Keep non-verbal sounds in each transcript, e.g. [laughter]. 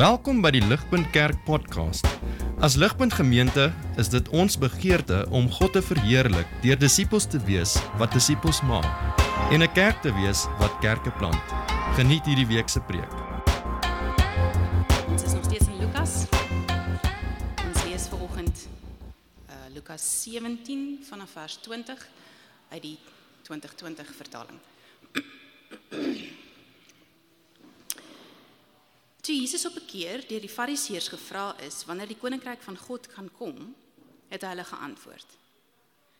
Welkom by die Ligpunt Kerk podcast. As Ligpunt Gemeente is dit ons begeerte om God te verheerlik deur disippels te wees wat disippels maak en 'n kerk te wees wat kerke plant. Geniet hierdie week se preek. Ons is nog steeds in Lukas. Ons lees vanoggend uh Lukas 17 vanaf vers 20 uit die 2020 vertaling. [clears throat] Toe Jesus op 'n keer deur die Fariseërs gevra is wanneer die koninkryk van God gaan kom, het hulle geantwoord: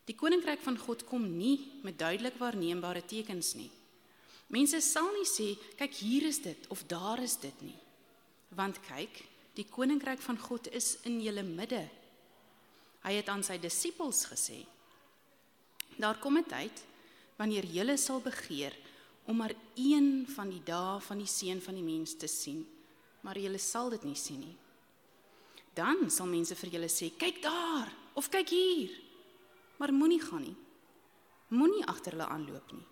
Die koninkryk van God kom nie met duidelik waarneembare tekens nie. Mense sal nie sê, kyk hier is dit of daar is dit nie. Want kyk, die koninkryk van God is in julle midde. Hy het aan sy disippels gesê: Daar kom 'n tyd wanneer julle sal begeer om maar een van die dae van die seun van die mens te sien, maar julle sal dit nie sien nie. Dan sal mense vir julle sê: "Kyk daar!" of "Kyk hier." Maar moenie gaan nie. Moenie agter hulle aanloop nie.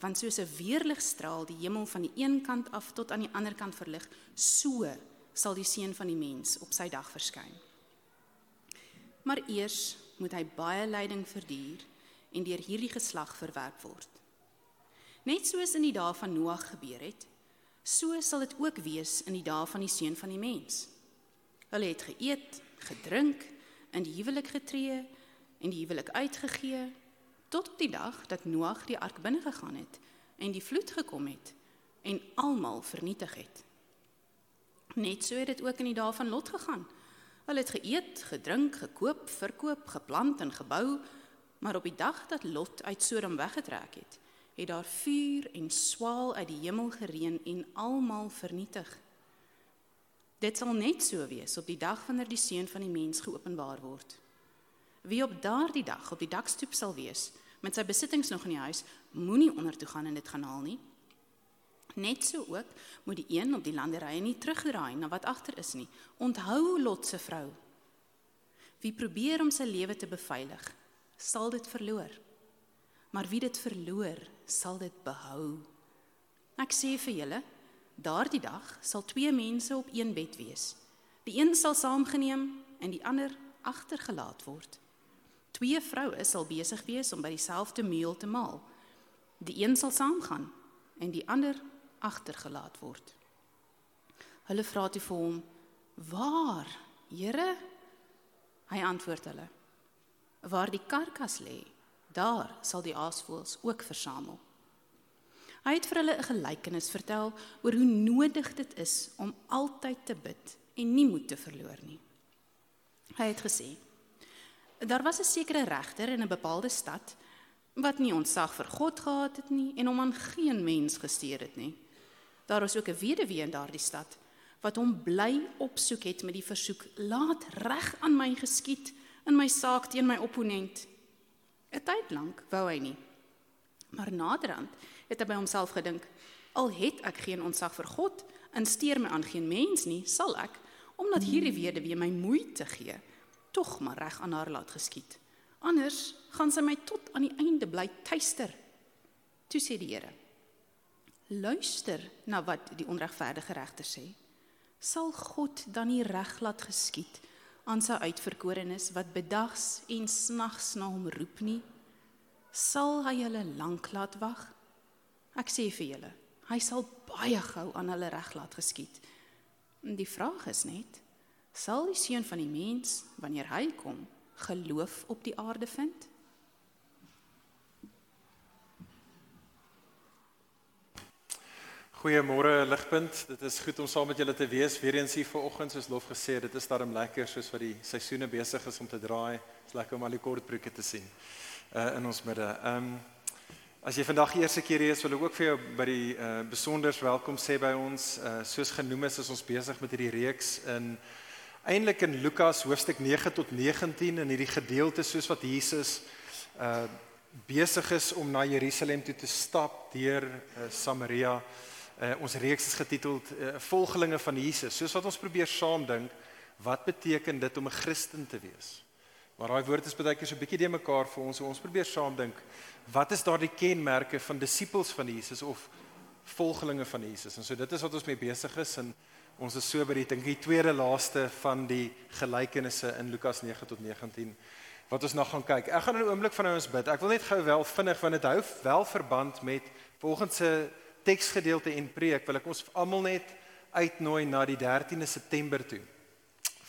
Want soos 'n weerligstraal die hemel van die een kant af tot aan die ander kant verlig, so sal die seun van die mens op sy dag verskyn. Maar eers moet hy baie lyding verduur en deur hierdie geslag verwerp word. Net soos in die dae van Noag gebeur het, so sal dit ook wees in die dae van die seun van die mens. Hulle het geëet, gedrink, in die huwelik getree en die huwelik uitgegee tot op die dag dat Noag die ark binne gegaan het en die vloed gekom het en almal vernietig het. Net so het dit ook in die dae van Lot gegaan. Hulle het geëet, gedrink, gekoop, verkoop, geplant en gebou, maar op die dag dat Lot uit Sodom weggetrek het, het daar vuur en swaal uit die hemel gereën en almal vernietig. Dit sal net so wees op die dag wanneer die seun van die mens geopenbaar word. Wie op daardie dag op die dakstoep sal wees met sy besittings nog in die huis, moenie onder toe gaan en dit gaan haal nie. Net so ook moet die een op die landerye nie terugdraai na wat agter is nie. Onthou Lot se vrou. Wie probeer om sy lewe te beveilig, sal dit verloor. Maar wie dit verloor, sal dit behou. Ek sê vir julle, daardie dag sal twee mense op een bed wees. Die een sal saamgeneem en die ander agtergelaat word. Twee vroue sal besig wees om by dieselfde meel te maal. Die een sal saamgaan en die ander agtergelaat word. Hulle vra toe vir hom: "Waar, Here?" Hy antwoord hulle: "Waar die karkas lê, daar sal die aasvoëls ook versamel." Hy het vir hulle 'n gelykenis vertel oor hoe nodig dit is om altyd te bid en nie moed te verloor nie. Hy het gesê: Daar was 'n sekere regter in 'n bepaalde stad wat nie ontzag vir God gehad het nie en hom aan geen mens gesteer het nie. Daar was ook 'n weduwee in daardie stad wat hom bly opsoek het met die versoek: "Laat reg aan my geskied in my saak teen my opponent." 'n Tyd lank wou hy nie. Maar naderhand het hy by homself gedink: "Al het ek geen ontzag vir God en steur my aan geen mens nie, sal ek, omdat hierdie weduwee my moeite gee, tog maar reg aan haar laat geskied. Anders gaan sy my tot aan die einde bly tuister." Toe sê die Here: Luister na wat die onregverdige regter sê. Sal God dan nie reg laat geskied aan sy uitverkorenes wat bedags en snags na hom roep nie? Sal hy hulle lank laat wag? Ek sê vir julle, hy sal baie gou aan hulle reg laat geskied. Die vraag is net, sal die seun van die mens wanneer hy kom geloof op die aarde vind? Goeiemôre Ligpunt. Dit is goed om saam met julle te wees. Weer eens hier vanoggend soos lof gesê, dit is darem lekker soos wat die seisoene besig is om te draai. Dit is lekker om al die kortbroeke te sien uh in ons midde. Ehm um, as jy vandag die eerste keer hier is, wil ek ook vir jou by die uh besonders welkom sê by ons. Uh soos genoem is, is ons besig met hierdie reeks in eintlik in Lukas hoofstuk 9 tot 19 in hierdie gedeelte soos wat Jesus uh besig is om na Jerusalem toe te stap deur uh, Samaria. Uh, ons reeks is getiteld uh, Volgelinge van Jesus. Soos wat ons probeer saam dink, wat beteken dit om 'n Christen te wees? Maar daai woord is baie keer so 'n bietjie de mekaar vir ons. So ons probeer saam dink, wat is daardie kenmerke van disippels van Jesus of volgelinge van Jesus? En so dit is wat ons mee besig is en Ons is so by die dink die tweede laaste van die gelykenisse in Lukas 9 tot 19 wat ons nog gaan kyk. Ek gaan in 'n oomblik van ons bid. Ek wil net gou wel vinnig want dit hou wel verband met volgens se teksgedeelte en preek wil ek ons almal net uitnooi na die 13de September toe.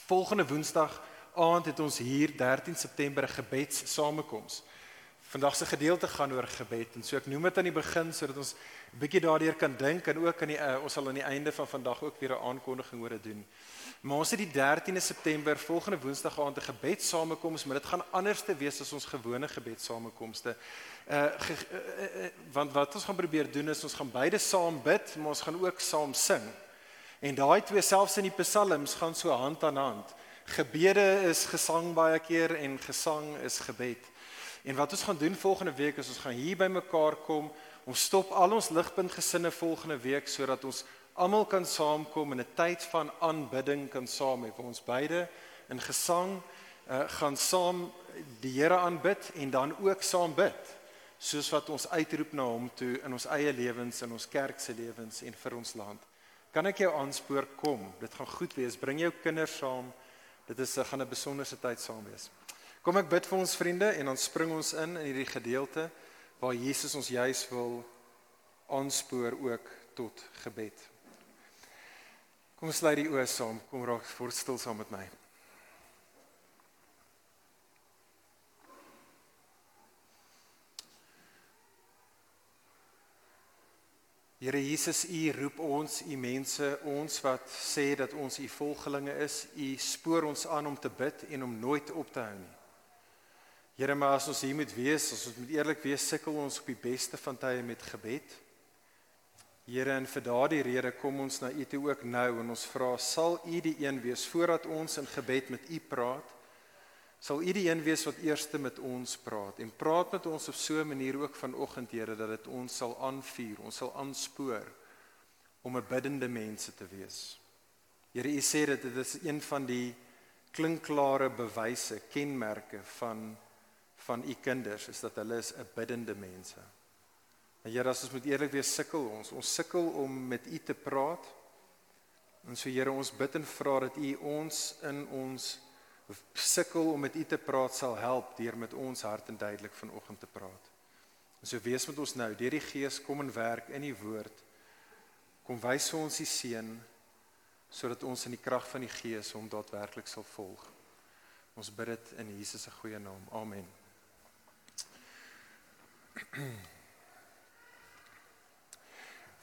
Volgende Woensdag aand het ons hier 13 September 'n gebedssamekoms. Vandag se gedeelte gaan oor gebed en so ek noem dit aan die begin sodat ons 'n bietjie daardeur kan dink en ook aan die uh, ons sal aan die einde van vandag ook weer 'n aankondiging oor dit doen. Maar ons het die 13de September volgende Woensdag aand 'n gebedssamekoms, maar dit gaan anders te wees as ons gewone gebedssamekomste. Uh, ge, uh, uh, uh want wat ons gaan probeer doen is ons gaan beide saam bid, maar ons gaan ook saam sing. En daai twee selfs in die psalms gaan so hand aan hand. Gebede is gesang baie keer en gesang is gebed. En wat ons gaan doen volgende week is ons gaan hier bymekaar kom. Ons stop al ons ligpunt gesinne volgende week sodat ons almal kan saamkom in 'n tyd van aanbidding kan saam hê. Ons beide in gesang uh, gaan saam die Here aanbid en dan ook saam bid soos wat ons uitroep na hom toe in ons eie lewens en ons kerk se lewens en vir ons land. Kan ek jou aanspoor kom? Dit gaan goed wees. Bring jou kinders saam. Dit is 'n gaan 'n besonderse tyd saam wees. Kom ek bid vir ons vriende en dan spring ons in in hierdie gedeelte waar Jesus ons juis wil aanspoor ook tot gebed. Kom ons sluit die oë saam. Kom raak voor stil saam met my. Here Jesus, U roep ons, U mense, ons wat sê dat ons U volgelinge is, U spoor ons aan om te bid en om nooit op te hou nie. Here, maar as ons hier moet wees, as ons moet eerlik wees, sukkel ons op die beste van tye met gebed. Here, en vir daardie rede kom ons na U toe ook nou en ons vra, sal U die een wees voordat ons in gebed met U praat? Sal U die een wees wat eerste met ons praat en praat met ons op so 'n manier ook vanoggend, Here, dat dit ons sal aanvuur, ons sal aanspoor om 'n biddende mense te wees. Here, U sê dit dit is een van die klinkklare bewyse, kenmerke van van u kinders is dat hulle is 'n biddende mense. En Here, as ons moet eerlik wees, sukkel ons. Ons sukkel om met u te praat. En so Here, ons bid en vra dat u ons in ons sukkel om met u te praat sal help deur met ons hart en duidelik vanoggend te praat. En so wees met ons nou, deur die Gees kom en werk in die woord. Kom wys vir ons die seën sodat ons in die krag van die Gees hom daadwerklik sal volg. Ons bid dit in Jesus se goeie naam. Amen. [clears throat]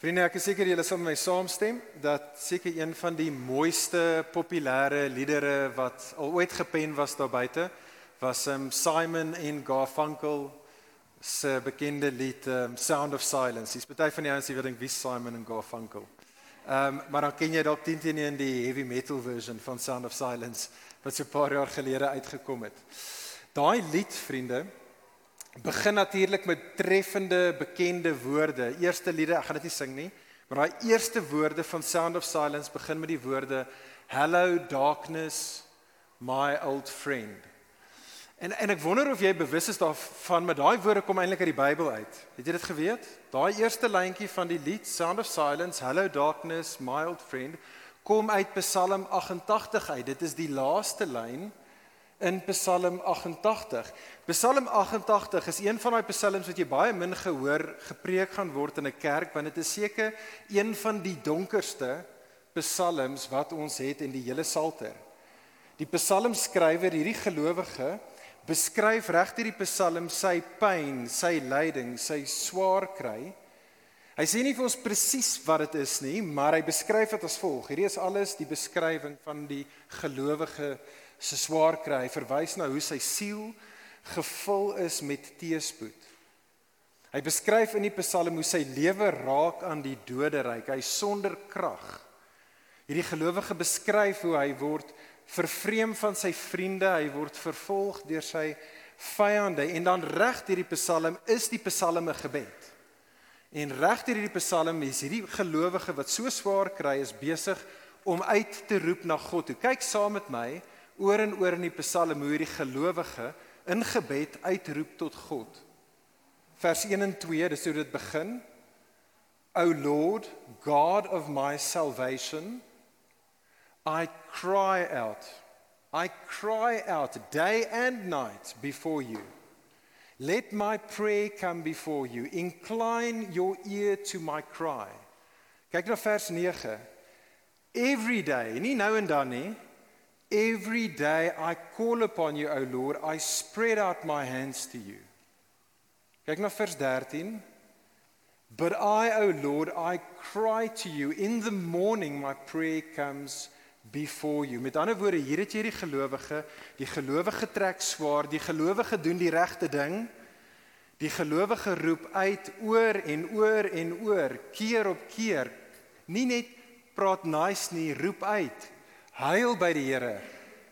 Vriende, ek is seker julle sal met my saamstem dat seker een van die mooiste populêre liedere wat al ooit gepen was daar buite was um, Simon en Garfunkel se bekende lied um, Sound of Silence. Dis baie van die ouens wat dink wie Simon en Garfunkel. Ehm um, maar dan ken jy dalk teen teen in die heavy metal version van Sound of Silence wat so 'n paar jaar gelede uitgekom het. Daai lied, vriende, begin natuurlik met treffende bekende woorde. Eerste liede, ek gaan dit nie sing nie, maar daai eerste woorde van Sound of Silence begin met die woorde Hello darkness my old friend. En en ek wonder of jy bewus is daarvan met daai woorde kom eintlik uit die Bybel uit. Het jy dit geweet? Daai eerste lyntjie van die lied Sound of Silence, Hello darkness my old friend, kom uit Psalm 88 uit. Dit is die laaste lyn in Psalm 88. Psalm 88 is een van daai psalms wat jy baie min gehoor gepreek gaan word in 'n kerk want dit is seker een van die donkerste psalms wat ons het in die hele Psalter. Die psalmskrywer, hierdie gelowige, beskryf reg deur die psalm sy pyn, sy lyding, sy swaar kry. Hy sê nie vir ons presies wat dit is nie, maar hy beskryf dit as volg. Hierdie is alles die beskrywing van die gelowige se swaar kry. Hy verwys na hoe sy siel gevul is met teëspoed. Hy beskryf in die Psalm hoe sy lewe raak aan die doderyk. Hy sonder krag. Hierdie gelowige beskryf hoe hy word vervreem van sy vriende, hy word vervolg deur sy vyande en dan reg deur die Psalm is die Psalm 'n gebed. En reg deur hierdie Psalm is hierdie gelowige wat so swaar kry is besig om uit te roep na God. Toe kyk saam met my oor en oor in die Psalm hoe hierdie gelowige in gebed uitroep tot God. Vers 1 en 2, dis hoe dit begin. O Lord, God of my salvation, I cry out. I cry out day and night before you. Let my prayer come before you. Incline your ear to my cry. Kyk na vers 9. Every day, nie nou en dan nie. Every day I call upon you, O Lord. I spread out my hands to you. Kyk na vers 13. But I, O Lord, I cry to you in the morning my prayer comes before you. Met ander woorde, hier het jy die gelowige, die gelowige trek swaar, die gelowige doen die regte ding. Die gelowige roep uit oor en oor en oor, keer op keer. Nie net praat nice nie, roep uit. Huil by die Here.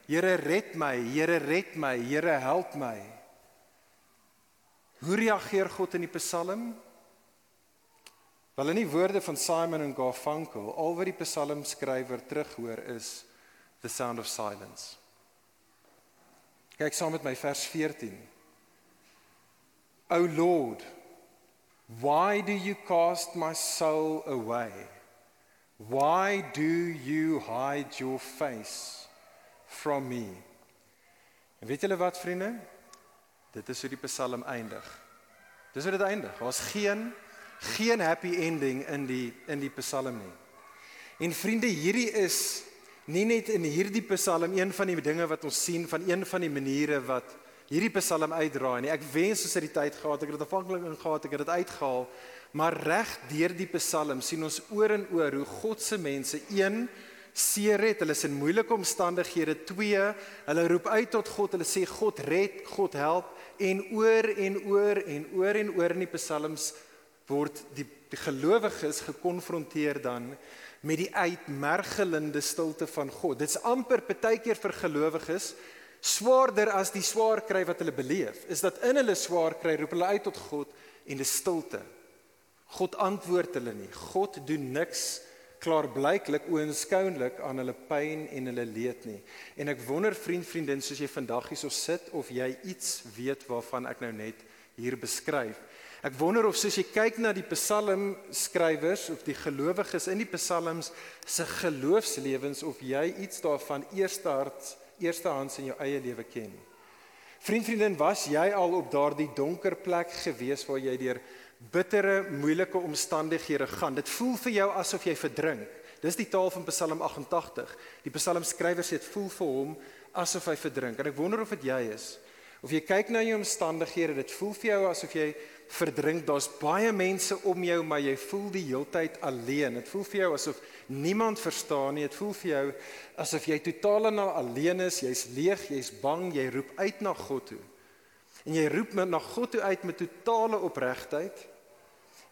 Here red my, Here red my, Here help my. Hoe reageer God in die Psalm? Wel in die woorde van Simon en Garfunkel, al wat die psalmskrywer terughoor is the sound of silence. Kyk saam met my vers 14. O Lord, why do you cast my soul away? Why do you hide your face from me? En weet julle wat vriende? Dit is hoe die Psalm eindig. Dis hoe dit eindig. Daar's geen geen happy ending in die in die Psalm nie. En vriende, hierdie is nie net in hierdie Psalm een van die dinge wat ons sien van een van die maniere wat hierdie Psalm uitdraai nie. Ek wens ons het die tyd gehad, ek het dit afhanklik ingehaat, ek het dit uitgehaal, maar reg deur die Psalm sien ons oor en oor hoe God se mense een seer het, hulle is in moeilike omstandighede, twee, hulle roep uit tot God, hulle sê God red, God help en oor en oor en oor en oor in die Psalms word die, die gelowiges gekonfronteer dan met die uitmergelende stilte van God. Dit's amper partykeer vir gelowiges swaarder as die swaar kry wat hulle beleef. Is dat in hulle swaar kry roep hulle uit tot God en dis stilte. God antwoord hulle nie. God doen niks klaarblyklik oënskoulik aan hulle pyn en hulle leed nie. En ek wonder vriend vriendin soos jy vandag hierso sit of jy iets weet waarvan ek nou net hier beskryf. Ek wonder of soos jy kyk na die Psalm skrywers of die gelowiges in die Psalms se geloofslewens of jy iets daarvan eerstehand eerstehands in jou eie lewe ken. Vriend vriendin, was jy al op daardie donker plek gewees waar jy deur bittere, moeilike omstandighede gaan. Dit voel vir jou asof jy verdrink. Dis die taal van Psalm 88. Die psalmskrywer sê dit voel vir hom asof hy verdrink. En ek wonder of dit jy is. Of jy kyk na jou omstandighede, dit voel vir jou asof jy verdrink. Daar's baie mense om jou, maar jy voel die heeltyd alleen. Dit voel vir jou asof niemand verstaan nie. Dit voel vir jou asof jy totaal en al alleen is. Jy's leeg, jy's bang, jy roep uit na God toe. En jy roep met na God toe uit met totale opregtheid.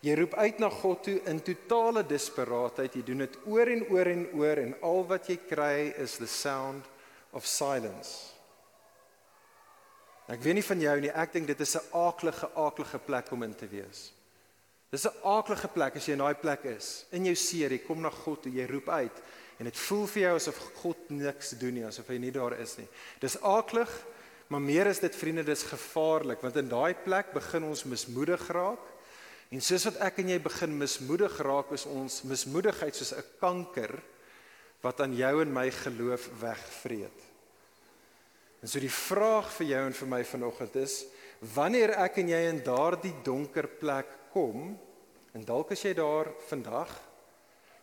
Jy roep uit na God toe in totale desperaatheid. Jy doen dit oor en oor en oor en al wat jy kry is the sound of silence. Ek weet nie van jou nie, ek dink dit is 'n aaklige aaklige plek om in te wees. Dis 'n aaklige plek as jy in daai plek is. In jou seer, jy kom na God toe, jy roep uit en dit voel vir jou asof God niks doen nie, asof hy nie daar is nie. Dis aaklig, maar meer is dit vriende, dis gevaarlik want in daai plek begin ons mismoedig raak. En soos wat ek en jy begin mismoedig raak, is ons mismoedigheid soos 'n kanker wat aan jou en my geloof wegvreet. En so die vraag vir jou en vir my vanoggend is, wanneer ek en jy in daardie donker plek kom, en dalk as jy daar vandag,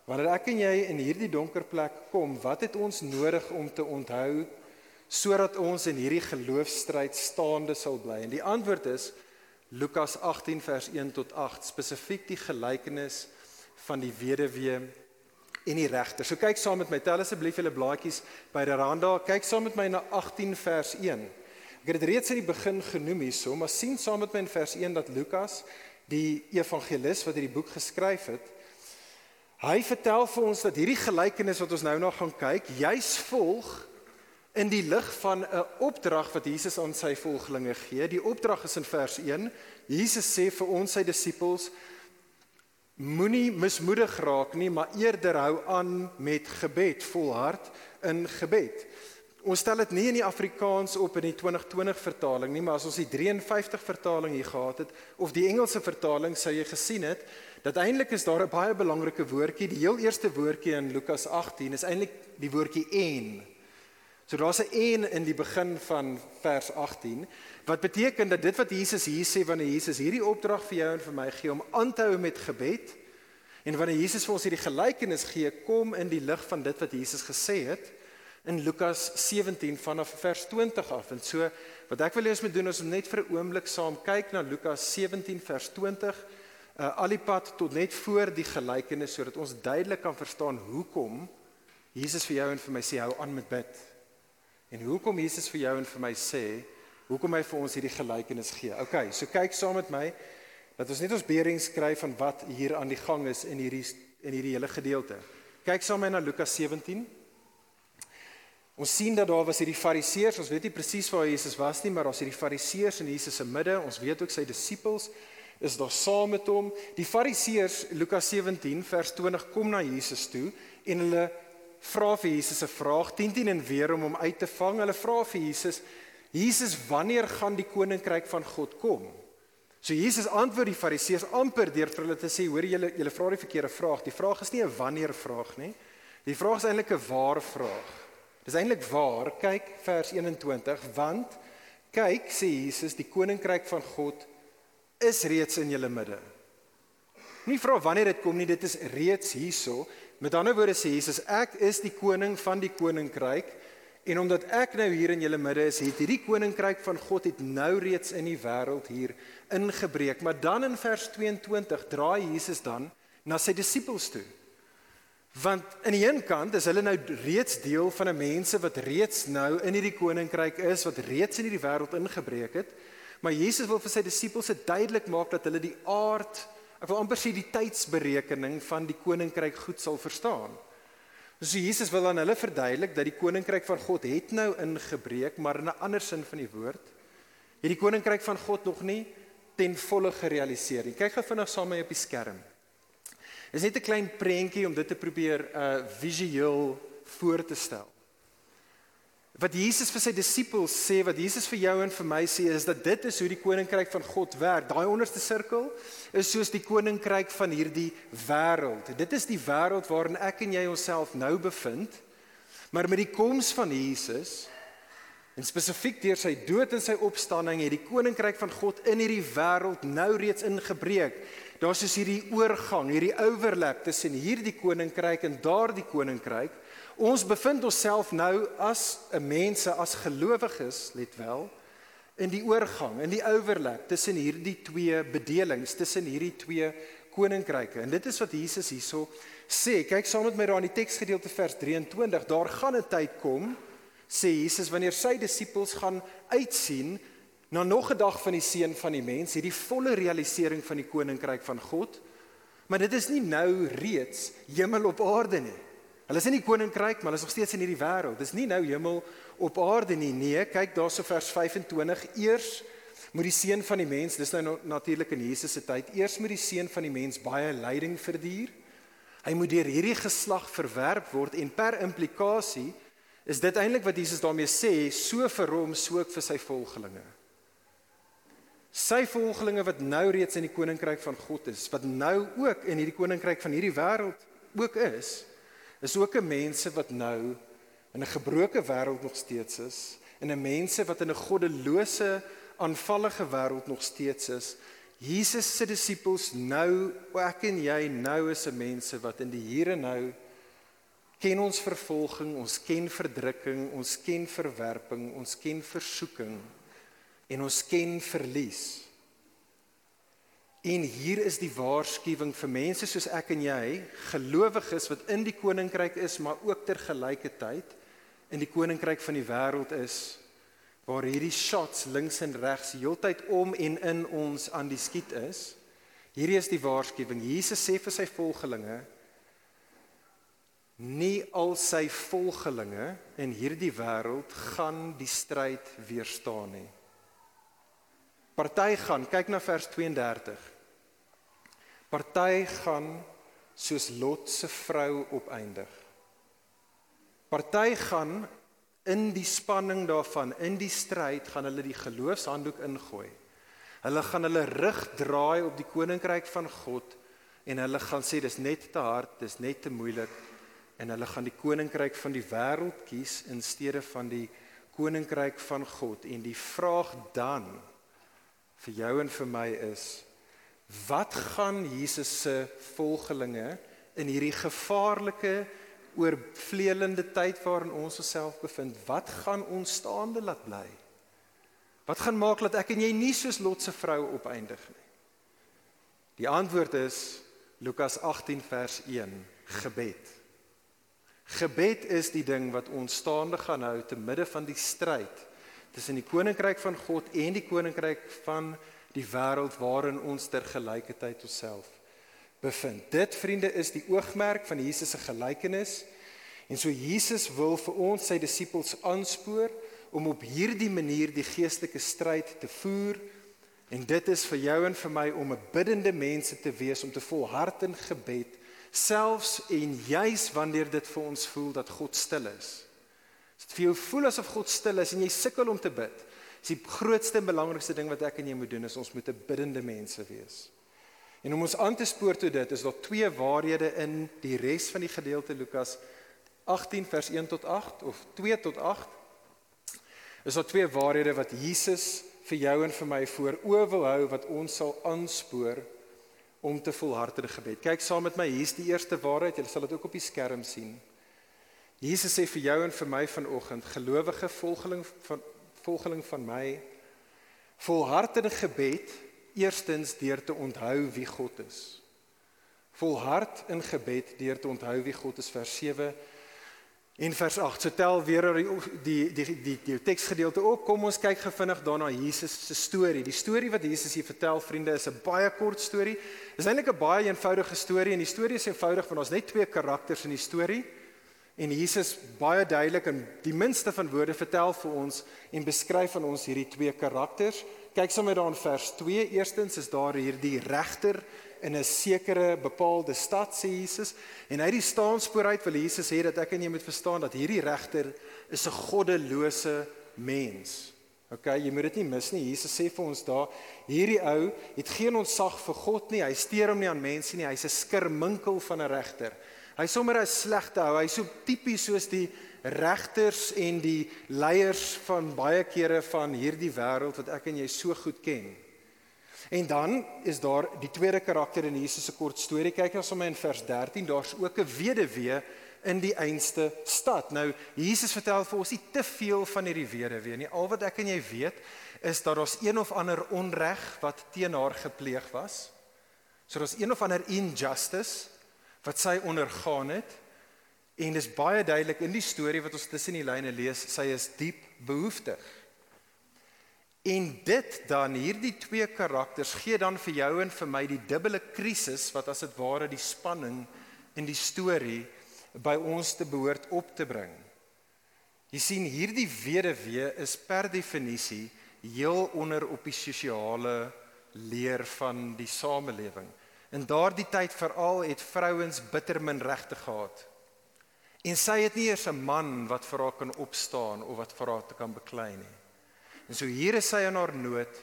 wanneer ek en jy in hierdie donker plek kom, wat het ons nodig om te onthou sodat ons in hierdie geloofstryd staande sal bly? En die antwoord is Lukas 18 vers 1 tot 8 spesifiek die gelykenis van die weduwee en die regter. So kyk saam met my, tel asseblief julle blaadjies by Randa, kyk saam met my na 18 vers 1. Ek het dit reeds in die begin genoem hierso, maar sien saam met my in vers 1 dat Lukas, die evangelis wat hierdie boek geskryf het, hy vertel vir ons dat hierdie gelykenis wat ons nou nog gaan kyk, juis volg in die lig van 'n opdrag wat Jesus aan sy volgelinge gee. Die opdrag is in vers 1. Jesus sê vir ons sy disippels moenie mismoedig raak nie, maar eerder hou aan met gebed, volhard in gebed. Ons stel dit nie in die Afrikaans op in die 2020 vertaling nie, maar as ons die 53 vertaling hier gehad het of die Engelse vertaling sou jy gesien het dat eintlik is daar 'n baie belangrike woordjie, die heel eerste woordjie in Lukas 18 is eintlik die woordjie en. So daar's 'n en in die begin van vers 18 wat beteken dat dit wat Jesus hier sê wanneer Jesus hierdie opdrag vir jou en vir my gee om aan te hou met gebed en wanneer Jesus vir ons hierdie gelykenis gee, kom in die lig van dit wat Jesus gesê het in Lukas 17 vanaf vers 20 af. En so wat ek wil hê ons moet doen is om net vir 'n oomblik saam kyk na Lukas 17 vers 20 uh, al die pad tot net voor die gelykenis sodat ons duidelik kan verstaan hoekom Jesus vir jou en vir my sê hou aan met bid. En hoekom Jesus vir jou en vir my sê hoekom hy vir ons hierdie gelykenis gee. OK, so kyk saam met my dat ons net ons beering skryf van wat hier aan die gang is in hierdie in hierdie hele gedeelte. Kyk saam met my na Lukas 17. Ons sien dat daar was hierdie fariseërs, ons weet nie presies waar Jesus was nie, maar daar's hierdie fariseërs in Jesus se midde. Ons weet ook sy disippels is daar saam met hom. Die Fariseërs Lukas 17 vers 20 kom na Jesus toe en hulle vra vir Jesus 'n vraag 10 10 en weer om hom uit te vang. Hulle vra vir Jesus: "Jesus, wanneer gaan die koninkryk van God kom?" So Jesus antwoord die Fariseërs amper deur vir hulle te sê: "Hoor julle, julle vra die verkeerde vraag. Die vraag is nie 'n wanneer vraag nie. Die vraag is eintlik 'n waar vraag. Dis eintlik waar. Kyk vers 21, want kyk sê Jesus, die koninkryk van God is reeds in julle midde. Nie vra wanneer dit kom nie, dit is reeds hierso. Met ander woorde sê Jesus, ek is die koning van die koninkryk en omdat ek nou hier in julle midde is, het hierdie koninkryk van God het nou reeds in die wêreld hier ingebreek. Maar dan in vers 22 draai Jesus dan na sy disippels toe. Want aan die een kant is hulle nou reeds deel van 'n mense wat reeds nou in hierdie koninkryk is, wat reeds in hierdie wêreld ingebreek het. Maar Jesus wil vir sy disippels duidelik maak dat hulle die aard, ek wil amper sê die tydsberekening van die koninkryk goed sal verstaan. So Jesus wil aan hulle verduidelik dat die koninkryk van God het nou ingebreek, maar in 'n ander sin van die woord. Het die koninkryk van God nog nie ten volle gerealiseer nie. Kyk gou vinnig saam met my op die skerm. Dit is net 'n klein prentjie om dit te probeer uh visueel voor te stel wat Jesus vir sy disippels sê, wat Jesus vir jou en vir my sê is dat dit is hoe die koninkryk van God werk. Daai onderste sirkel is soos die koninkryk van hierdie wêreld. Dit is die wêreld waarin ek en jy onsself nou bevind. Maar met die koms van Jesus en spesifiek deur sy dood en sy opstanding het die koninkryk van God in hierdie wêreld nou reeds ingebreek. Daar's soos hierdie oorgang, hierdie overlap tussen hierdie koninkryk en daardie koninkryk. Ons bevind onsself nou as 'n mense as gelowiges, let wel, in die oorgang, in die overlap tussen hierdie twee bedelings, tussen hierdie twee koninkryke. En dit is wat Jesus hierso sê. Kyk saam met my daar in die teksgedeelte vers 23. Daar gaan 'n tyd kom, sê Jesus, wanneer sy disippels gaan uitsien na nog 'n dag van die seun van die mens, hierdie volle realisering van die koninkryk van God. Maar dit is nie nou reeds hemel op aarde nie. Hulle is in die koninkryk, maar hulle is nog steeds in hierdie wêreld. Dis nie nou hemel op aarde nie. Nee, kyk daarso vers 25. Eers moet die seun van die mens, dis nou natuurlik in Jesus se tyd, eers moet die seun van die mens baie lyding verduur. Hy moet deur hierdie geslag verwerp word en per implikasie is dit eintlik wat Jesus daarmee sê, so vir hom, so ook vir sy volgelinge. Sy volgelinge wat nou reeds in die koninkryk van God is, wat nou ook in hierdie koninkryk van hierdie wêreld ook is, is ook 'n mense wat nou in 'n gebroke wêreld nog steeds is en 'n mense wat in 'n goddelose aanvallige wêreld nog steeds is. Jesus se disippels nou, ek en jy nou is 'n mense wat in die hier en nou ken ons vervolging, ons ken verdrukking, ons ken verwerping, ons ken versoeking en ons ken verlies. En hier is die waarskuwing vir mense soos ek en jy, gelowiges wat in die koninkryk is, maar ook tergelykertyd in die koninkryk van die wêreld is waar hierdie shots links en regs heeltyd om en in ons aan die skiet is. Hierdie is die waarskuwing. Jesus sê vir sy volgelinge nie al sy volgelinge in hierdie wêreld gaan die stryd weerstaan nie. Party gaan, kyk na vers 32. Party gaan soos Lot se vrou opeindig. Party gaan in die spanning daarvan, in die stryd gaan hulle die geloofshanddoek ingooi. Hulle gaan hulle rug draai op die koninkryk van God en hulle gaan sê dis net te hard, dis net te moeilik en hulle gaan die koninkryk van die wêreld kies in steede van die koninkryk van God en die vraag dan vir jou en vir my is wat gaan Jesus se volgelinge in hierdie gevaarlike oorvleelende tyd waarin ons osself bevind wat gaan ons staande laat bly? Wat gaan maak dat ek en jy nie soos Lot se vrou opeindig nie? Die antwoord is Lukas 18 vers 1 gebed. Gebed is die ding wat ons staande gaan hou te midde van die stryd tussen die koninkryk van God en die koninkryk van die wêreld waarin ons ter gelykheid onsself bevind. Dit vriende is die oogmerk van Jesus se gelykenis. En so Jesus wil vir ons sy disippels aanspoor om op hierdie manier die geestelike stryd te voer. En dit is vir jou en vir my om 'n biddende mense te wees om te volhard in gebed selfs en juis wanneer dit vir ons voel dat God stil is. As dit vir jou voel asof God stil is en jy sukkel om te bid, is die grootste en belangrikste ding wat ek en jy moet doen is ons moet 'n biddende mense wees. En om ons aan te spoor tot dit is daar twee waarhede in die res van die gedeelte Lukas 18 vers 1 tot 8 of 2 tot 8. Is daar twee waarhede wat Jesus vir jou en vir my voor oë wil hou wat ons sal aanspoor om te volhard in gebed. Kyk saam met my, hier's die eerste waarheid. Jy sal dit ook op die skerm sien. Jesus sê vir jou en vir my vanoggend, gelowige volgeling van volgeling van my, volhard in gebed eerstens deur te onthou wie God is. Volhard in gebed deur te onthou wie God is vers In vers 8 so tel weer die die die die, die teksgedeelte op. Kom ons kyk gefvinnig daarna Jesus se storie. Die storie wat Jesus hier vertel, vriende, is 'n baie kort storie. Dit is eintlik 'n baie eenvoudige storie en die storie is eenvoudig want ons net twee karakters in die storie. En Jesus baie duidelik in die minste van woorde vertel vir ons en beskryf aan ons hierdie twee karakters. Kyk sommer daar in vers 2. Eerstens is daar hierdie regter in 'n sekere bepaalde stad sê Jesus en hy die staanspoor uit wil Jesus hê dat ek en jy moet verstaan dat hierdie regter is 'n goddelose mens. OK, jy moet dit nie mis nie. Jesus sê vir ons daar, hierdie ou het geen ontzag vir God nie. Hy steur hom nie aan mense nie. Hy's 'n skirminkel van 'n regter. Hy's sommer 'n slegte ou. Hy's so tipies soos die regters en die leiers van baie kere van hierdie wêreld wat ek en jy so goed ken. En dan is daar die tweede karakter in Jesus se kort storie. Kyk ons sommer in vers 13, daar's ook 'n weduwee in die einste stad. Nou Jesus vertel vir ons nie te veel van hierdie weduwee nie. Al wat ek en jy weet is dat daar's een of ander onreg wat teen haar gepleeg was. So daar's een of ander injustice wat sy ondergaan het. En dis baie duidelik in die storie wat ons tussen die lyne lees, sy is diep behoeftig. En dit dan hierdie twee karakters gee dan vir jou en vir my die dubbele krisis wat as dit ware die spanning in die storie by ons te behoort op te bring. Jy sien hierdie weduwee is per definisie heel onder op die sosiale leer van die samelewing. In daardie tyd veral het vrouens bitter min regte gehad. En sy het nie eers 'n man wat vir haar kan opstaan of wat vir haar te kan beklei nie. En so hier is sy in haar nood.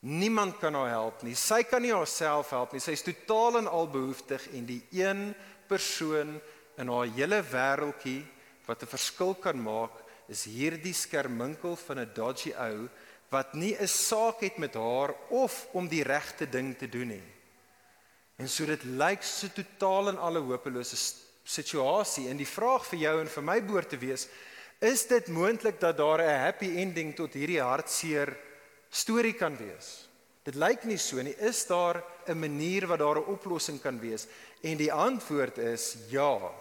Niemand kan haar help nie. Sy kan nie haarself help nie. Sy is totaal en al behoeftig en die een persoon in haar hele wêreldjie wat 'n verskil kan maak, is hierdie skerminkel van 'n dodgy ou wat nie 'n saak het met haar of om die regte ding te doen nie. En so dit lyk so totaal en alle hopelose situasie en die vraag vir jou en vir my behoort te wees Is dit moontlik dat daar 'n happy ending tot hierdie hartseer storie kan wees? Dit lyk nie so nie. Is daar 'n manier wat daar 'n oplossing kan wees? En die antwoord is ja.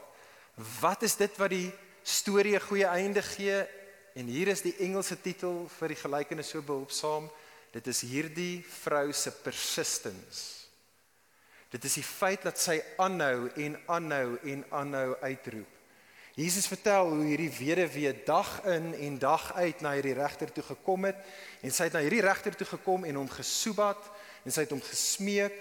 Wat is dit wat die storie 'n goeie einde gee? En hier is die Engelse titel vir die gelykenis so behulpsaam. Dit is hierdie vrou se persistence. Dit is die feit dat sy aanhou en aanhou en aanhou uitroep. Jesus vertel hoe hierdie weduwee dag in en dag uit na hierdie regter toe gekom het en sy het na hierdie regter toe gekom en hom gesoebat en sy het hom gesmeek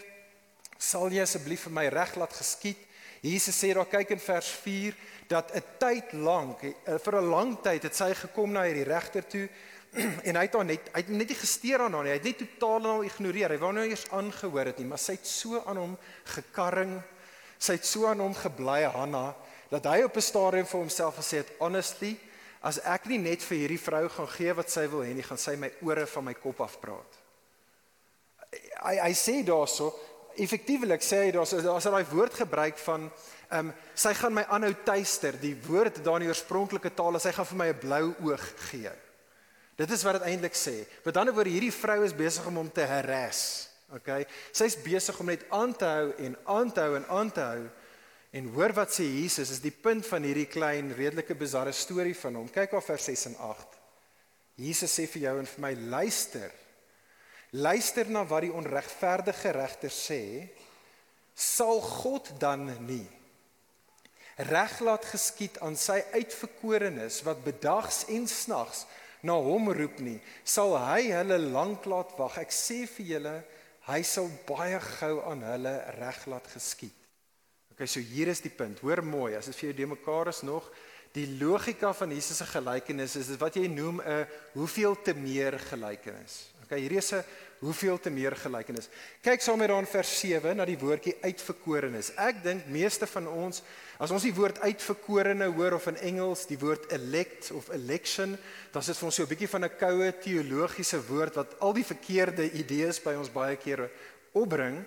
sal jy asseblief vir my reg laat geskied Jesus sê daar kyk in vers 4 dat 'n tyd lank eh, vir 'n lang tyd het sy gekom na hierdie regter toe [clears throat] en hy het haar net hy het net nie gesteer aan haar nie. Hy het net totaal en al ignoreer. Hy wou nou eers aangehoor het nie, maar sy het so aan hom gekarring. Sy het so aan hom gebly Hanna dat hy op 'n stadium vir homself gesê het honestly as ek nie net vir hierdie vrou gaan gee wat sy wil hê nie, gaan sy my ore van my kop afpraat. Hy hy sê daarso effektiewelik sê hy daar's daar's daai woord gebruik van ehm um, sy gaan my aanhou tuister. Die woord daar in die oorspronklike taal is hy gaan vir my 'n blou oog gee. Dit is wat dit eintlik sê. Met ander woorde hierdie vrou is besig om hom te harass. Okay? Sy's besig om net aan te hou en aan te hou en aan te hou. En hoor wat sê Jesus is die punt van hierdie klein redelike bizarre storie van hom. Kyk op vers 6 en 8. Jesus sê vir jou en vir my luister. Luister na wat die onregverdige regter sê. Sal God dan nie reg laat geskied aan sy uitverkorenes wat bedags en snags na hom roep nie, sal hy hulle lank laat wag. Ek sê vir julle, hy sal baie gou aan hulle reg laat geskied. Okay, so hier is die punt. Hoor mooi, as dit vir jou de mekaar is nog, die logika van Jesus se gelykenis is dit wat jy noem 'n hoeveel te meer gelykenis. Okay, hierdie is 'n hoeveel te meer gelykenis. Kyk saam met daan vers 7 na die woordjie uitverkorenes. Ek dink meeste van ons as ons die woord uitverkorene hoor of in Engels die woord elect of election, dan is dit vir ons so 'n bietjie van 'n koue teologiese woord wat al die verkeerde idees by ons baie kere opbring.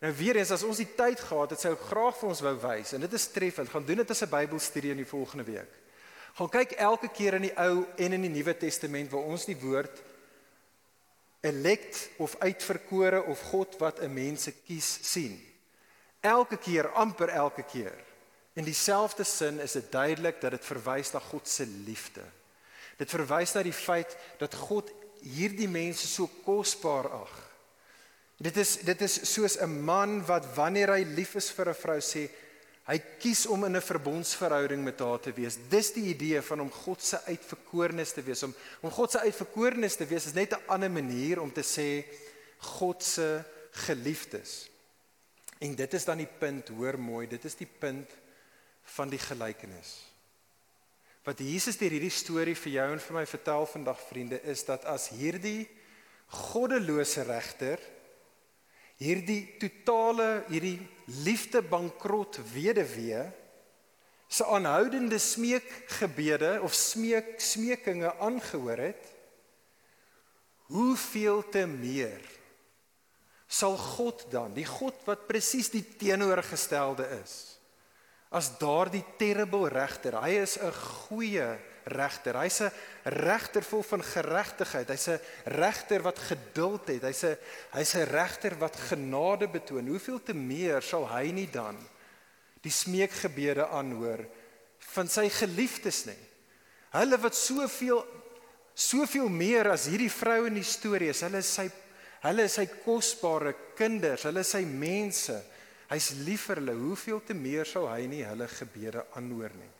Nou weer eens as ons die tyd gehad het, sou ek graag vir ons wou wys en dit is treffend. Gaan doen dit as 'n Bybelstudie in die volgende week. Gaan kyk elke keer in die Ou en in die Nuwe Testament waar ons die woord elect of uitverkore of God wat 'n mense kies sien. Elke keer, amper elke keer. In dieselfde sin is dit duidelik dat dit verwys na God se liefde. Dit verwys na die feit dat God hierdie mense so kosbaar ag. Dit is dit is soos 'n man wat wanneer hy lief is vir 'n vrou sê, Hy kies om in 'n verbondsverhouding met haar te wees. Dis die idee van om God se uitverkorenes te wees. Om om God se uitverkorenes te wees is net 'n ander manier om te sê God se geliefdes. En dit is dan die punt, hoor mooi, dit is die punt van die gelykenis. Wat Jesus deur hierdie storie vir jou en vir my vertel vandag vriende is dat as hierdie goddelose regter hierdie totale hierdie liefde bankrot weduwee se aanhoudende smeekgebede of smeek smekinge aangehoor het hoeveel te meer sal God dan die God wat presies die teenoorgestelde is as daardie terrible regter hy is 'n goeie regter. Hy's 'n regter vol van geregtigheid. Hy's 'n regter wat geduld het. Hy's 'n hy's 'n regter wat genade betoon. Hoeveel te meer sal hy nie dan die smeekgebede aanhoor van sy geliefdes nie? Hulle wat soveel soveel meer as hierdie vrou in die storie is. Hulle is sy hulle is sy kosbare kinders. Hulle is sy mense. Hy's lief vir hulle. Hoeveel te meer sal hy nie hulle gebede aanhoor nie?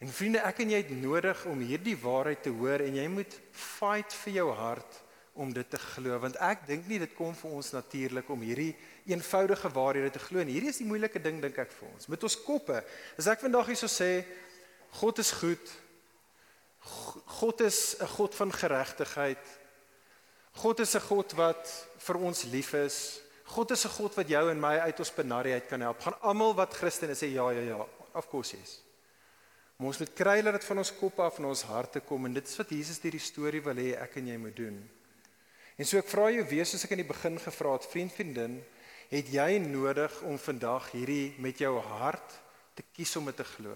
En vriende, ek en jy het nodig om hierdie waarheid te hoor en jy moet fight vir jou hart om dit te glo want ek dink nie dit kom vir ons natuurlik om hierdie eenvoudige waarhede te glo en hierdie is die moeilike ding dink ek vir ons. Met ons koppe as ek vandag hierso sê God is goed. God is 'n God van geregtigheid God is 'n God wat vir ons lief is God is 'n God wat jou en my uit ons benarheid kan help gaan almal wat Christen is sê ja ja ja of course yes Maar ons moet kry dat dit van ons kop af en ons harte kom en dit is wat Jesus deur die storie wil hê ek en jy moet doen. En so ek vra jou weer soos ek in die begin gevra het, vriend vriendin, het jy nodig om vandag hierdie met jou hart te kies om dit te glo.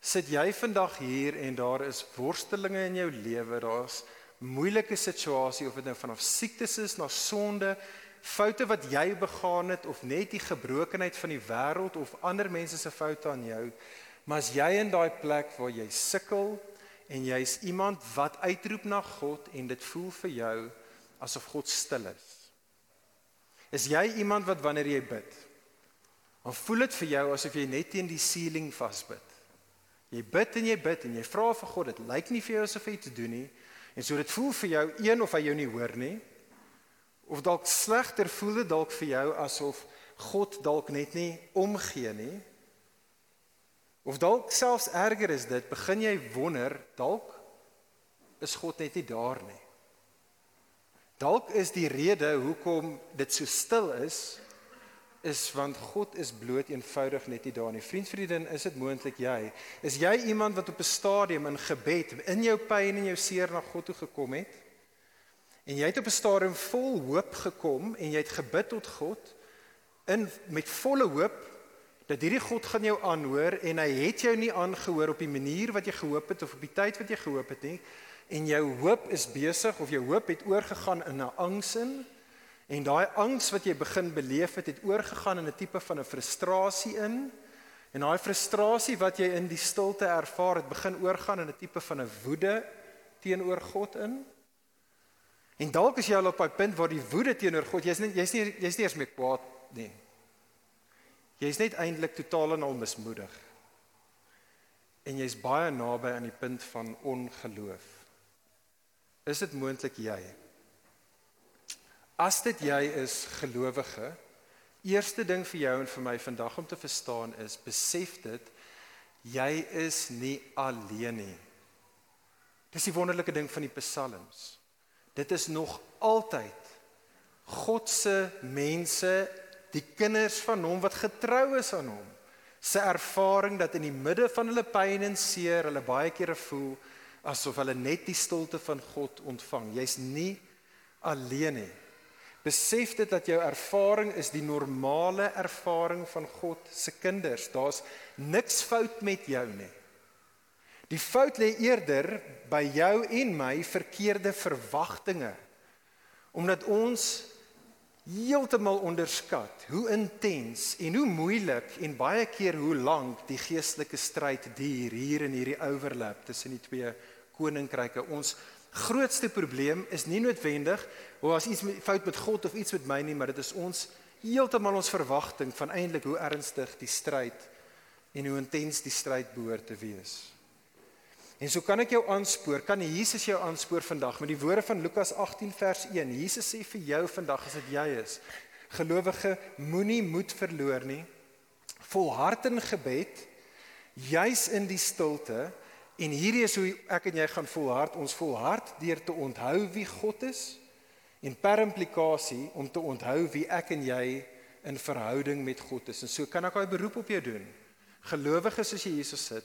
Sit jy vandag hier en daar is worstelinge in jou lewe, daar's moeilike situasie of dit nou vanaf siektes is na sonde, foute wat jy begaan het of net die gebrokenheid van die wêreld of ander mense se foute aan jou, Maar as jy in daai plek waar jy sukkel en jy's iemand wat uitroep na God en dit voel vir jou asof God stil is. Is jy iemand wat wanneer jy bid, dan voel dit vir jou asof jy net teen die ceiling vasbid. Jy bid en jy bid en jy vra vir God, dit lyk nie vir jou asof hy iets doen nie. En so dit voel vir jou een of hy jou nie hoor nie. Of dalk slegter voel dit dalk vir jou asof God dalk net nie omgee nie. Of dalk selfs erger is dit, begin jy wonder dalk is God net nie daar nie. Dalk is die rede hoekom dit so stil is is want God is bloot eenvoudig net nie daar nie. Vriend, vriendin, is dit moontlik jy is jy iemand wat op 'n stadium in gebed in jou pyn en jou seer na God toe gekom het? En jy het op 'n stadium vol hoop gekom en jy het gebid tot God in met volle hoop dat hierdie God gaan jou aanhoor en hy het jou nie aangehoor op die manier wat jy gehoop het of op die tyd wat jy gehoop het nie. En jou hoop is besig of jou hoop het oorgegaan in 'n angs in en daai angs wat jy begin beleef het het oorgegaan in 'n tipe van 'n frustrasie in. En daai frustrasie wat jy in die stilte ervaar het begin oorgaan in 'n tipe van 'n woede teenoor God in en dalk is jy al op daai punt waar die woede teenoor God jy's nie jy's nie jy's nie eers meer kwaad nie jy's net eintlik totaal en al mismoedig en jy's baie naby aan die punt van ongeloof Is dit moontlik jy? As dit jy is gelowige, eerste ding vir jou en vir my vandag om te verstaan is besef dit jy is nie alleen nie. Dis die wonderlike ding van die psalms. Dit is nog altyd God se mense, die kinders van hom wat getrou is aan hom, se ervaring dat in die midde van hulle pyn en seer hulle baie kere voel asof hulle net die stilte van God ontvang. Jy's nie alleen nie. Besef dit dat jou ervaring is die normale ervaring van God se kinders. Daar's niks fout met jou nie. Die fout lê eerder by jou en my verkeerde verwagtinge. Omdat ons heeltemal onderskat hoe intens en hoe moeilik en baie keer hoe lank die geestelike stryd duur hier in hierdie overlap tussen die twee koninkryke. Ons grootste probleem is nie noodwendig of as iets fout met God of iets met my nie, maar dit is ons heeltemal ons verwagting van eintlik hoe ernstig die stryd en hoe intens die stryd behoort te wees. En so kan ek jou aanspoor, kan Jesus jou aanspoor vandag met die woorde van Lukas 18 vers 1. Jesus sê vir jou vandag as dit jy is, gelowige, moenie moed verloor nie. Volhard in gebed, juis in die stilte En hierdie is hoe ek en jy gaan volhard. Ons volhard deur te onthou wie God is en per implikasie om te onthou wie ek en jy in verhouding met God is. En so kan ek 'n beroep op jou doen. Gelowiges as jy hierso sit,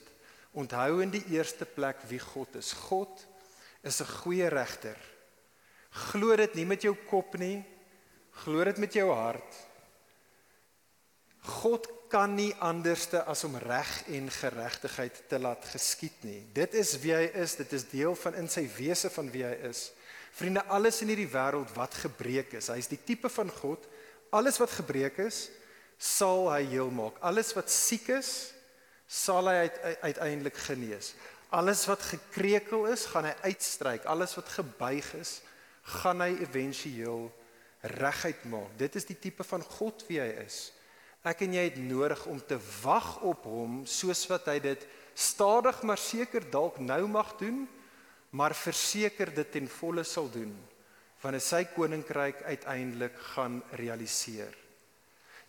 onthou in die eerste plek wie God is. God is 'n goeie regter. Glo dit nie met jou kop nie. Glo dit met jou hart. God kan nie anderste as om reg en geregtigheid te laat geskied nie. Dit is wie hy is, dit is deel van in sy wese van wie hy is. Vriende, alles in hierdie wêreld wat gebreek is, hy is die tipe van God, alles wat gebreek is, sal hy heel maak. Alles wat siek is, sal hy uiteindelik genees. Alles wat gekrekel is, gaan hy uitstryk. Alles wat gebuig is, gaan hy éventueel reguit maak. Dit is die tipe van God wie hy is. Ek en jy het nodig om te wag op hom soos wat hy dit stadig maar seker dalk nou mag doen, maar verseker dit ten volle sal doen wanneer sy koninkryk uiteindelik gaan realiseer.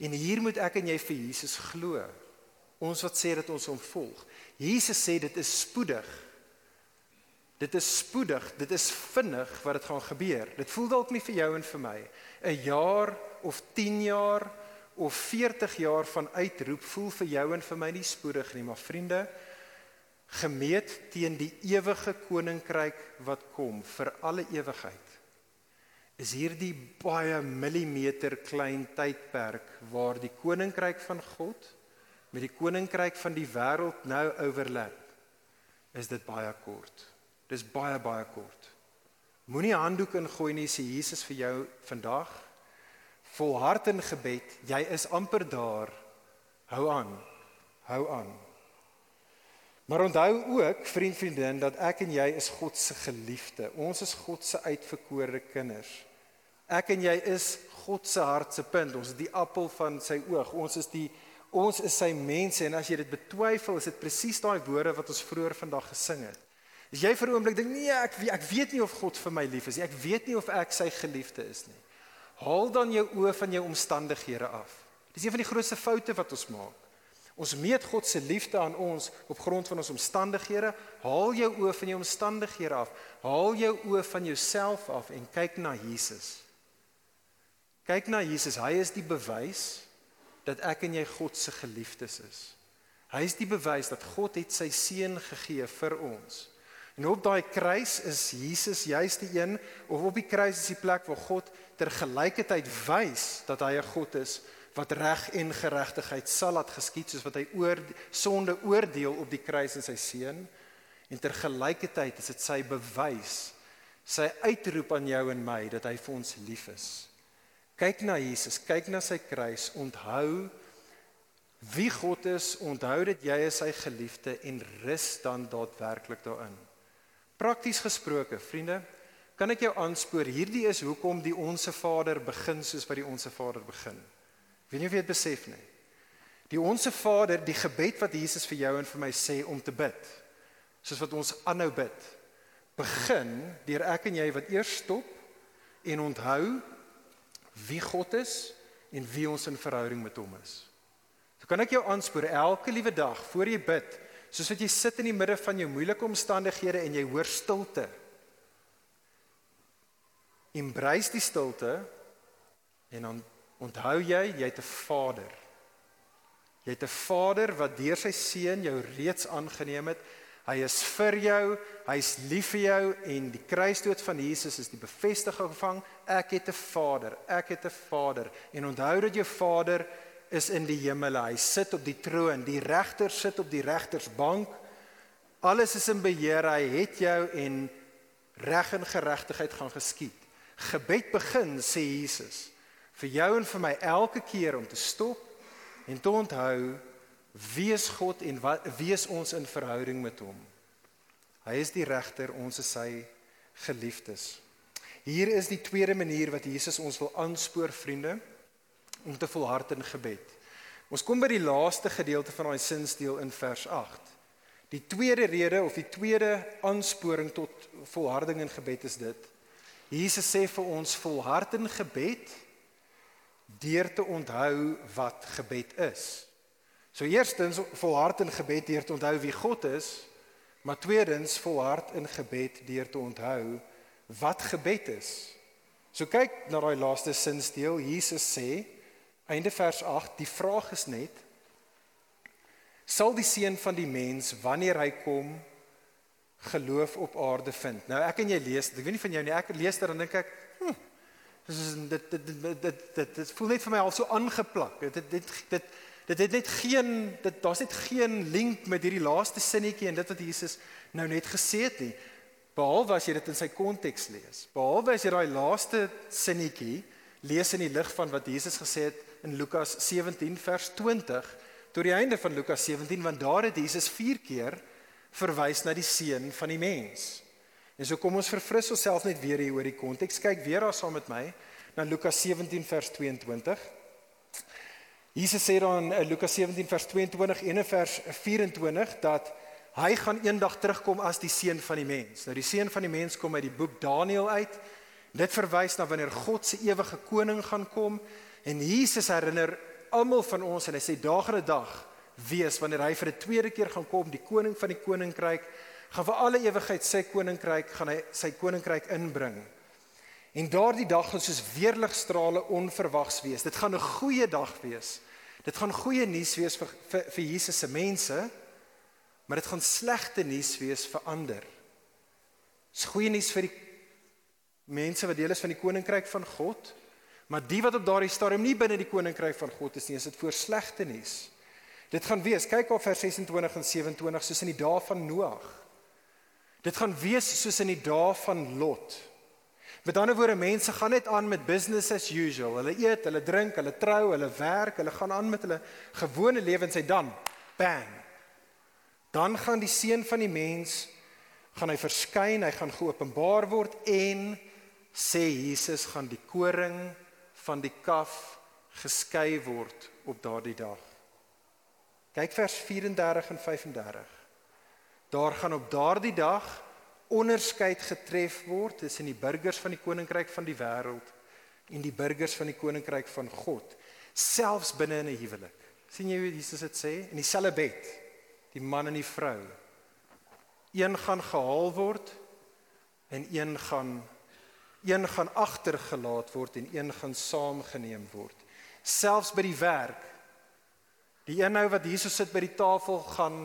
En hier moet ek en jy vir Jesus glo. Ons wat sê dat ons hom volg. Jesus sê dit is spoedig. Dit is spoedig, dit is vinnig wat dit gaan gebeur. Dit voel dalk nie vir jou en vir my 'n jaar of 10 jaar of 40 jaar van uitroep voel vir jou en vir my nie spoedig nie, maar vriende, gemeet teen die ewige koninkryk wat kom vir alle ewigheid. Is hierdie baie millimeter klein tydperk waar die koninkryk van God met die koninkryk van die wêreld nou oorlap. Is dit baie kort. Dis baie baie kort. Moenie handdoek ingooi nie, sê Jesus vir jou vandag volhard in gebed, jy is amper daar. Hou aan. Hou aan. Maar onthou ook, vriend vriendin, dat ek en jy is God se geliefde. Ons is God se uitverkore kinders. Ek en jy is God se hart se punt. Ons is die appel van sy oog. Ons is die ons is sy mense en as jy dit betwyfel, is dit presies daai woorde wat ons vroeër vandag gesing het. As jy vir 'n oomblik dink, nee, ek ek weet nie of God vir my lief is nie. Ek weet nie of ek sy geliefde is nie. Haal dan jou oë van jou omstandighede af. Dis een van die grootste foute wat ons maak. Ons meet God se liefde aan ons op grond van ons omstandighede. Haal jou oë van jou omstandighede af. Haal jou oë van jouself af en kyk na Jesus. Kyk na Jesus. Hy is die bewys dat ek en jy God se geliefdes is. Hy is die bewys dat God het sy seun gegee vir ons. En op daai kruis is Jesus juis die een of op die kruis is die plek waar God ter gelykheid wys dat hy 'n God is wat reg en geregtigheid sal laat geskied soos wat hy oor sonde oordeel op die kruis in sy seun en ter gelykheid is dit sy bewys sy uitroep aan jou en my dat hy vir ons lief is. Kyk na Jesus, kyk na sy kruis, onthou wie God is, onthou dat jy is sy geliefde en rus dan daadwerklik daarin. Prakties gesproke, vriende, kan ek jou aanspoor, hierdie is hoekom die onsse Vader begin soos wat die onsse Vader begin. Weet nie of jy dit besef nie. Die onsse Vader, die gebed wat Jesus vir jou en vir my sê om te bid, soos wat ons aanhou bid, begin deur ek en jy wat eers stop en onthou wie God is en wie ons in verhouding met hom is. So kan ek jou aanspoor elke liewe dag voor jy bid, soos wat jy sit in die midde van jou moeilike omstandighede en jy hoor stilte. Embrace die stilte en dan onthou jy jy het 'n Vader. Jy het 'n Vader wat deur sy seun jou reeds aangeneem het Hy is vir jou, hy's lief vir jou en die kruisdood van Jesus is die bevestiging van ek het 'n Vader, ek het 'n Vader. En onthou dat jou Vader is in die hemele. Hy sit op die troon. Die regter sit op die regtersbank. Alles is in beheer. Hy het jou en reg en geregtigheid gaan geskied. Gebed begin, sê Jesus, vir jou en vir my elke keer om te stop en te onthou Wie is God en wat wie is ons in verhouding met hom? Hy is die regter, ons is sy geliefdes. Hier is die tweede manier wat Jesus ons wil aanspoor vriende om te volhard in gebed. Ons kom by die laaste gedeelte van daai sinsdeel in vers 8. Die tweede rede of die tweede aansporing tot volharding in gebed is dit. Jesus sê vir ons volhard in gebed deur te onthou wat gebed is. So eerstens volhard in gebed deur te onthou wie God is, maar tweedens volhard in gebed deur te onthou wat gebed is. So kyk na daai laaste sinsteel. Jesus sê einde vers 8, die vraag is net sal die seun van die mens wanneer hy kom geloof op aarde vind. Nou ek en jy lees, ek weet nie van jou nie, ek lees dit en dink ek, hm, dis is dit dit dit dit dit dit voel net vir my al so aangeplak. Dit dit dit, dit Dit het net geen dit daar's net geen link met hierdie laaste sinnetjie en dit wat Jesus nou net gesê het nie. Behalwe as jy dit in sy konteks lees. Behalwe as jy daai laaste sinnetjie lees in die lig van wat Jesus gesê het in Lukas 17 vers 20 tot die einde van Lukas 17 want daar het Jesus 4 keer verwys na die seun van die mens. En so kom ons verfris onsself net weer hier oor die konteks. Kyk weer daar saam met my na Lukas 17 vers 22. Jesus sê dan in Lukas 17 vers 22 en in vers 24 dat hy gaan eendag terugkom as die seun van die mens. Nou die seun van die mens kom uit die boek Daniël uit. Dit verwys na wanneer God se ewige koning gaan kom en Jesus herinner almal van ons en hy sê daagre dag wees wanneer hy vir 'n tweede keer gaan kom, die koning van die koninkryk gaan vir alle ewigheid sy koninkryk gaan hy sy koninkryk inbring. En daardie dag gaan soos weerligstrale onverwags wees. Dit gaan 'n goeie dag wees. Dit gaan goeie nuus wees vir vir, vir Jesus se mense, maar dit gaan slegte nuus wees vir ander. Dit is goeie nuus vir die mense wat deel is van die koninkryk van God, maar die wat op daardie stadium nie binne die koninkryk van God is nie, is dit voor slegte nuus. Dit gaan wees, kyk op vers 26 en 27 soos in die dae van Noag. Dit gaan wees soos in die dae van Lot. Met ander woorde, mense gaan net aan met business as usual. Hulle eet, hulle drink, hulle trou, hulle werk, hulle gaan aan met hulle gewone lewens en dan bang. Dan gaan die seun van die mens gaan hy verskyn, hy gaan geopenbaar word en sê Jesus gaan die koring van die kaf geskei word op daardie dag. Kyk vers 34 en 35. Daar gaan op daardie dag onderskeid getref word tussen die burgers van die koninkryk van die wêreld en die burgers van die koninkryk van God, selfs binne in 'n huwelik. sien jy hoe Jesus dit sê in dieselfde bed die man en die vrou. Een gaan gehaal word en een gaan een gaan agtergelaat word en een gaan saamgeneem word. Selfs by die werk die een nou wat Jesus sit by die tafel gaan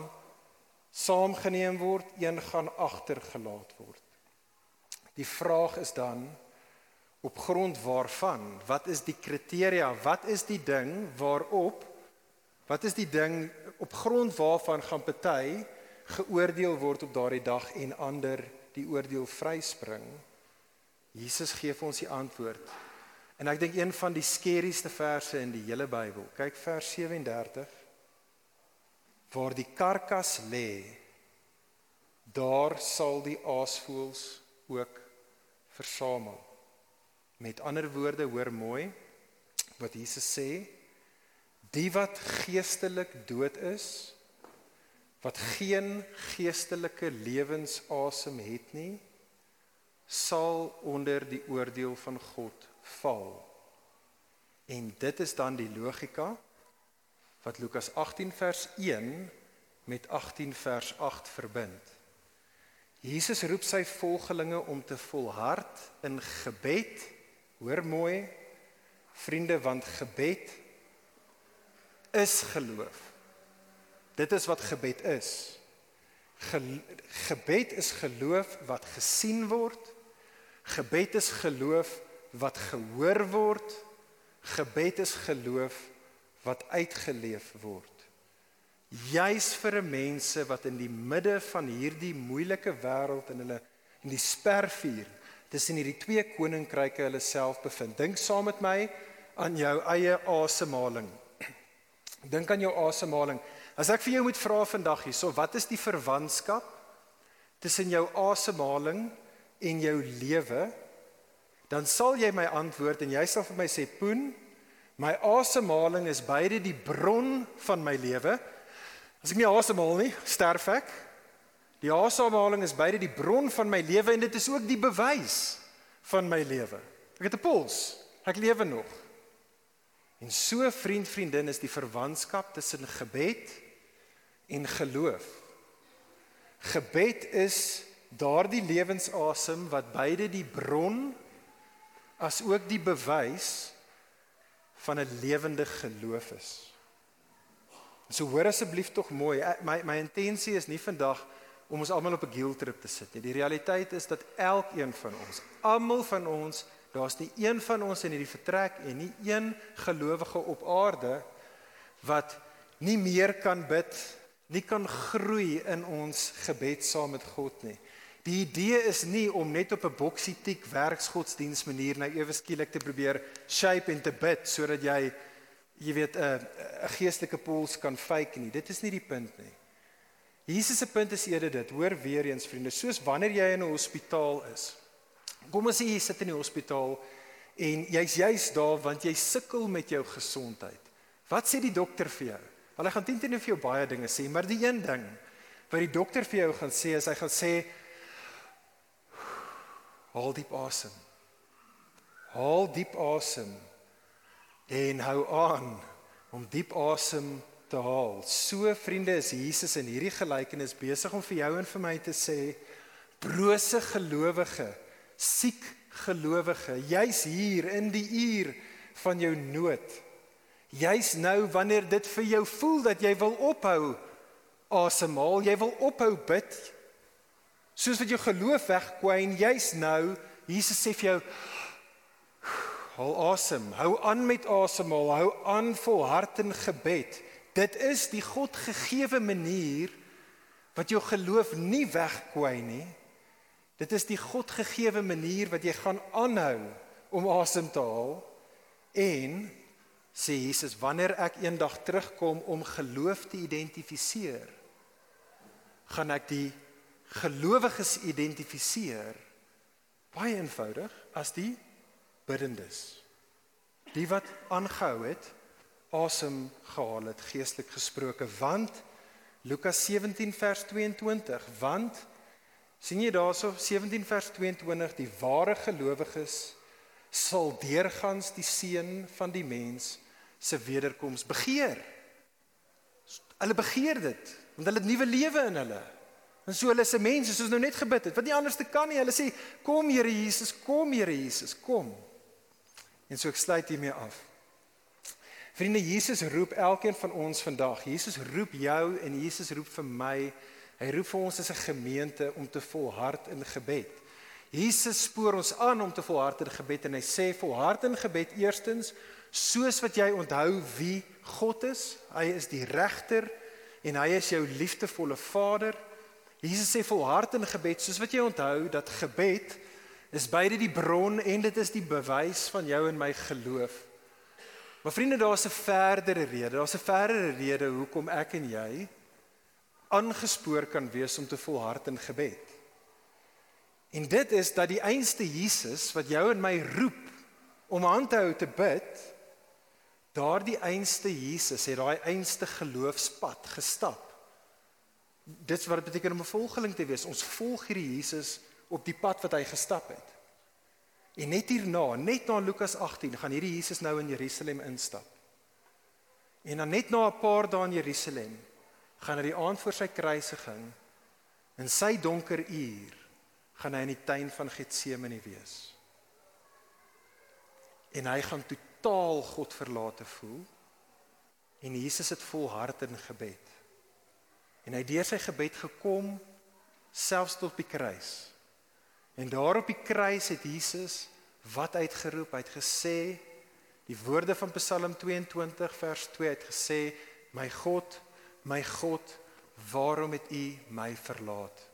saamgeneem word een gaan agtergelaat word. Die vraag is dan op grond waarvan? Wat is die kriteria? Wat is die ding waarop Wat is die ding op grond waarvan gaan party geoordeel word op daardie dag en ander die oordeel vryspring? Jesus gee vir ons die antwoord. En ek dink een van die skerieste verse in die hele Bybel. Kyk vers 37. Waar die karkas lê, daar sal die aasvoëls ook versamel. Met ander woorde, hoor mooi wat Jesus sê, Die wat geestelik dood is, wat geen geestelike lewensasem het nie, sal onder die oordeel van God val. En dit is dan die logika wat Lukas 18 vers 1 met 18 vers 8 verbind. Jesus roep sy volgelinge om te volhard in gebed. Hoor mooi, vriende, want gebed is geloof. Dit is wat gebed is. Ge gebed is geloof wat gesien word. Gebed is geloof wat gehoor word. Gebed is geloof wat uitgeleef word. Juis vir mense wat in die midde van hierdie moeilike wêreld in hulle in die spervuur tussen hierdie twee koninkryke hulle self bevind. Dink saam met my aan jou eie asemhaling. Dink aan jou asemhaling. As ek vir jou moet vra vandag hierso, wat is die verwantskap tussen jou asemhaling en jou lewe? Dan sal jy my antwoord en jy sal vir my sê, "Poen, my asemhaling is beide die bron van my lewe. As ek nie asemhaal nie, sterf ek. Die asemhaling is beide die bron van my lewe en dit is ook die bewys van my lewe. Ek het 'n puls. Ek lewe nog. En so vriend vriendin is die verwantskap tussen gebed en geloof. Gebed is daardie lewensasem wat beide die bron as ook die bewys van 'n lewende geloof is. So hoor asseblief tog mooi. My my intensie is nie vandag om ons almal op 'n guilt trip te sit nie. Die realiteit is dat elkeen van ons, almal van ons Daar's nie een van ons in hierdie vertrek en nie een gelowige op aarde wat nie meer kan bid, nie kan groei in ons gebed saam met God nie. Die idee is nie om net op 'n boksie tik werksgodsdiens manier nou ewe skielik te probeer shape en te bid sodat jy jy weet 'n 'n geestelike puls kan fake nie. Dit is nie die punt nie. Jesus se punt is eerder dit. Hoor weer eens vriende, soos wanneer jy in 'n hospitaal is. Kom ons sê jy sit in die hospitaal en jy's juis daar want jy sukkel met jou gesondheid. Wat sê die dokter vir jou? Hulle gaan teen teen vir jou baie dinge sê, maar die een ding wat die dokter vir jou gaan sê is hy gaan sê haal diep asem. Haal diep asem en hou aan om diep asem te haal. So vriende is Jesus in hierdie gelykenis besig om vir jou en vir my te sê brose gelowige siek gelowige, jy's hier in die uur van jou nood. Jy's nou wanneer dit vir jou voel dat jy wil ophou asemhaal, jy wil ophou bid. Soos wat jou geloof wegkwyn, jy's nou, Jesus sê vir jou haal asem, hou aan met asemhaal, hou aan volhard in gebed. Dit is die God gegeewe manier wat jou geloof nie wegkwyn nie. Dit is die Godgegewe manier wat jy gaan aanhou om asem te haal en sê Jesus wanneer ek eendag terugkom om geloof te identifiseer gaan ek die gelowiges identifiseer baie eenvoudig as die biddendes. Die wat aangehou het asem gehaal het geestelik gesproke want Lukas 17 vers 22 want sien jy daarso 17 vers 22 die ware gelowiges sal deurgangs die seën van die mens se wederkoms begeer. Hulle begeer dit want hulle het nuwe lewe in hulle. En so hulle is 'n mens soos nou net gebid het. Wat nie anders te kan nie. Hulle sê kom Here Jesus, kom Here Jesus, kom. En so ek sluit hiermee af. Vriende, Jesus roep elkeen van ons vandag. Jesus roep jou en Jesus roep vir my. Hy roep vir ons as 'n gemeente om te volhard in gebed. Jesus spoor ons aan om te volhard in gebed en hy sê volhard in gebed eerstens soos wat jy onthou wie God is. Hy is die regter en hy is jou liefdevolle Vader. Jesus sê volhard in gebed soos wat jy onthou dat gebed is beide die bron en dit is die bewys van jou en my geloof. Maar vriende, daar's 'n verdere rede. Daar's 'n verdere rede hoekom ek en jy aangespoor kan wees om te volhard in gebed. En dit is dat die einste Jesus wat jou en my roep om aan te hou te bid, daardie einste Jesus het daai einste geloofspad gestap. Dit wat dit beteken om 'n volgeling te wees. Ons volg hierdie Jesus op die pad wat hy gestap het. En net hierna, net na Lukas 18, gaan hierdie Jesus nou in Jerusalem instap. En dan net na 'n paar dae in Jerusalem gaan hy die aand voor sy kruisiging in sy donker uur gaan hy in die tuin van Getsemane wees. En hy gaan totaal God verlate voel. En Jesus het volhard in gebed. En hy het deur sy gebed gekom selfs tot die kruis. En daar op die kruis het Jesus wat uitgeroep, hy het gesê die woorde van Psalm 22 vers 2 het gesê my God, my God, waarom het U my verlaat?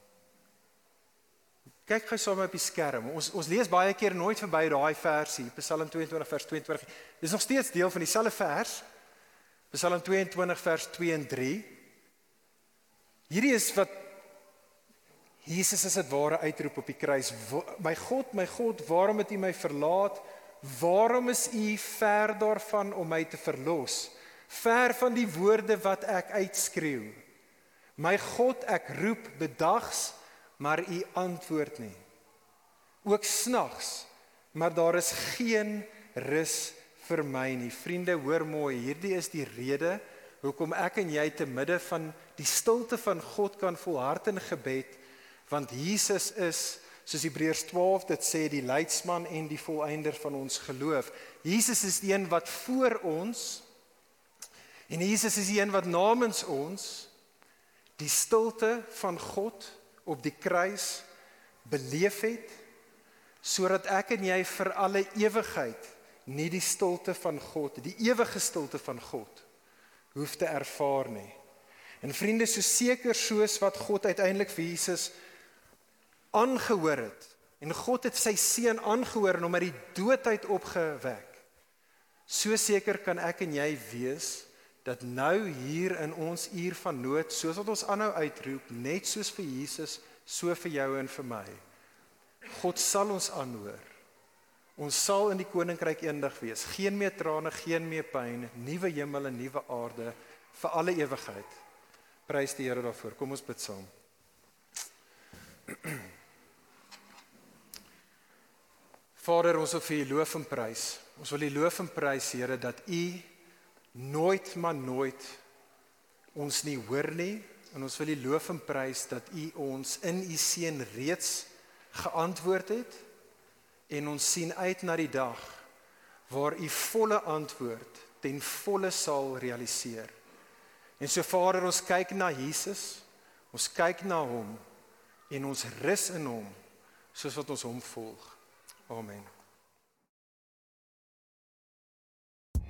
Kyk gou sommer op die skerm. Ons ons lees baie keer nooit verby daai versie, Psalm 22 vers 22. Dis nog steeds deel van dieselfde vers. Psalm 22 vers 2 en 3. Hierdie is wat Jesus as dit ware uitroep op die kruis. My God, my God, waarom het U my verlaat? Waarom is U ver daarvan om my te verlos? Ver van die woorde wat ek uitskreeu. My God, ek roep bedags maar u antwoord nie. Ook snags, maar daar is geen rus vir my nie. Vriende, hoor mooi, hierdie is die rede hoekom ek en jy te midde van die stilte van God kan volhard in gebed, want Jesus is soos Hebreërs 12 dit sê die leidsman en die volëinder van ons geloof. Jesus is die een wat voor ons en Jesus is die een wat namens ons die stilte van God op die kruis beleef het sodat ek en jy vir alle ewigheid nie die stilte van God, die ewige stilte van God hoef te ervaar nie. En vriende, so seker soos wat God uiteindelik vir Jesus aangehoor het en God het sy seun aangehoor en hom uit die dood uit opgewek. So seker kan ek en jy wees dat nou hier in ons uur van nood, soos wat ons aanhou uitroep, net soos vir Jesus, so vir jou en vir my. God sal ons aanhoor. Ons sal in die koninkryk eendag wees. Geen meer trane, geen meer pyn, nuwe hemel en nuwe aarde vir alle ewigheid. Prys die Here daarvoor. Kom ons bid saam. [clears throat] Vader, ons wil vir U loof en prys. Ons wil U loof en prys, Here, dat U nooit maar nooit ons nie hoor nie en ons wil U loof en prys dat U ons in U seun reeds geantwoord het en ons sien uit na die dag waar U volle antwoord ten volle sal realiseer. En so Vader, ons kyk na Jesus, ons kyk na hom en ons rus in hom soos wat ons hom volg. Amen.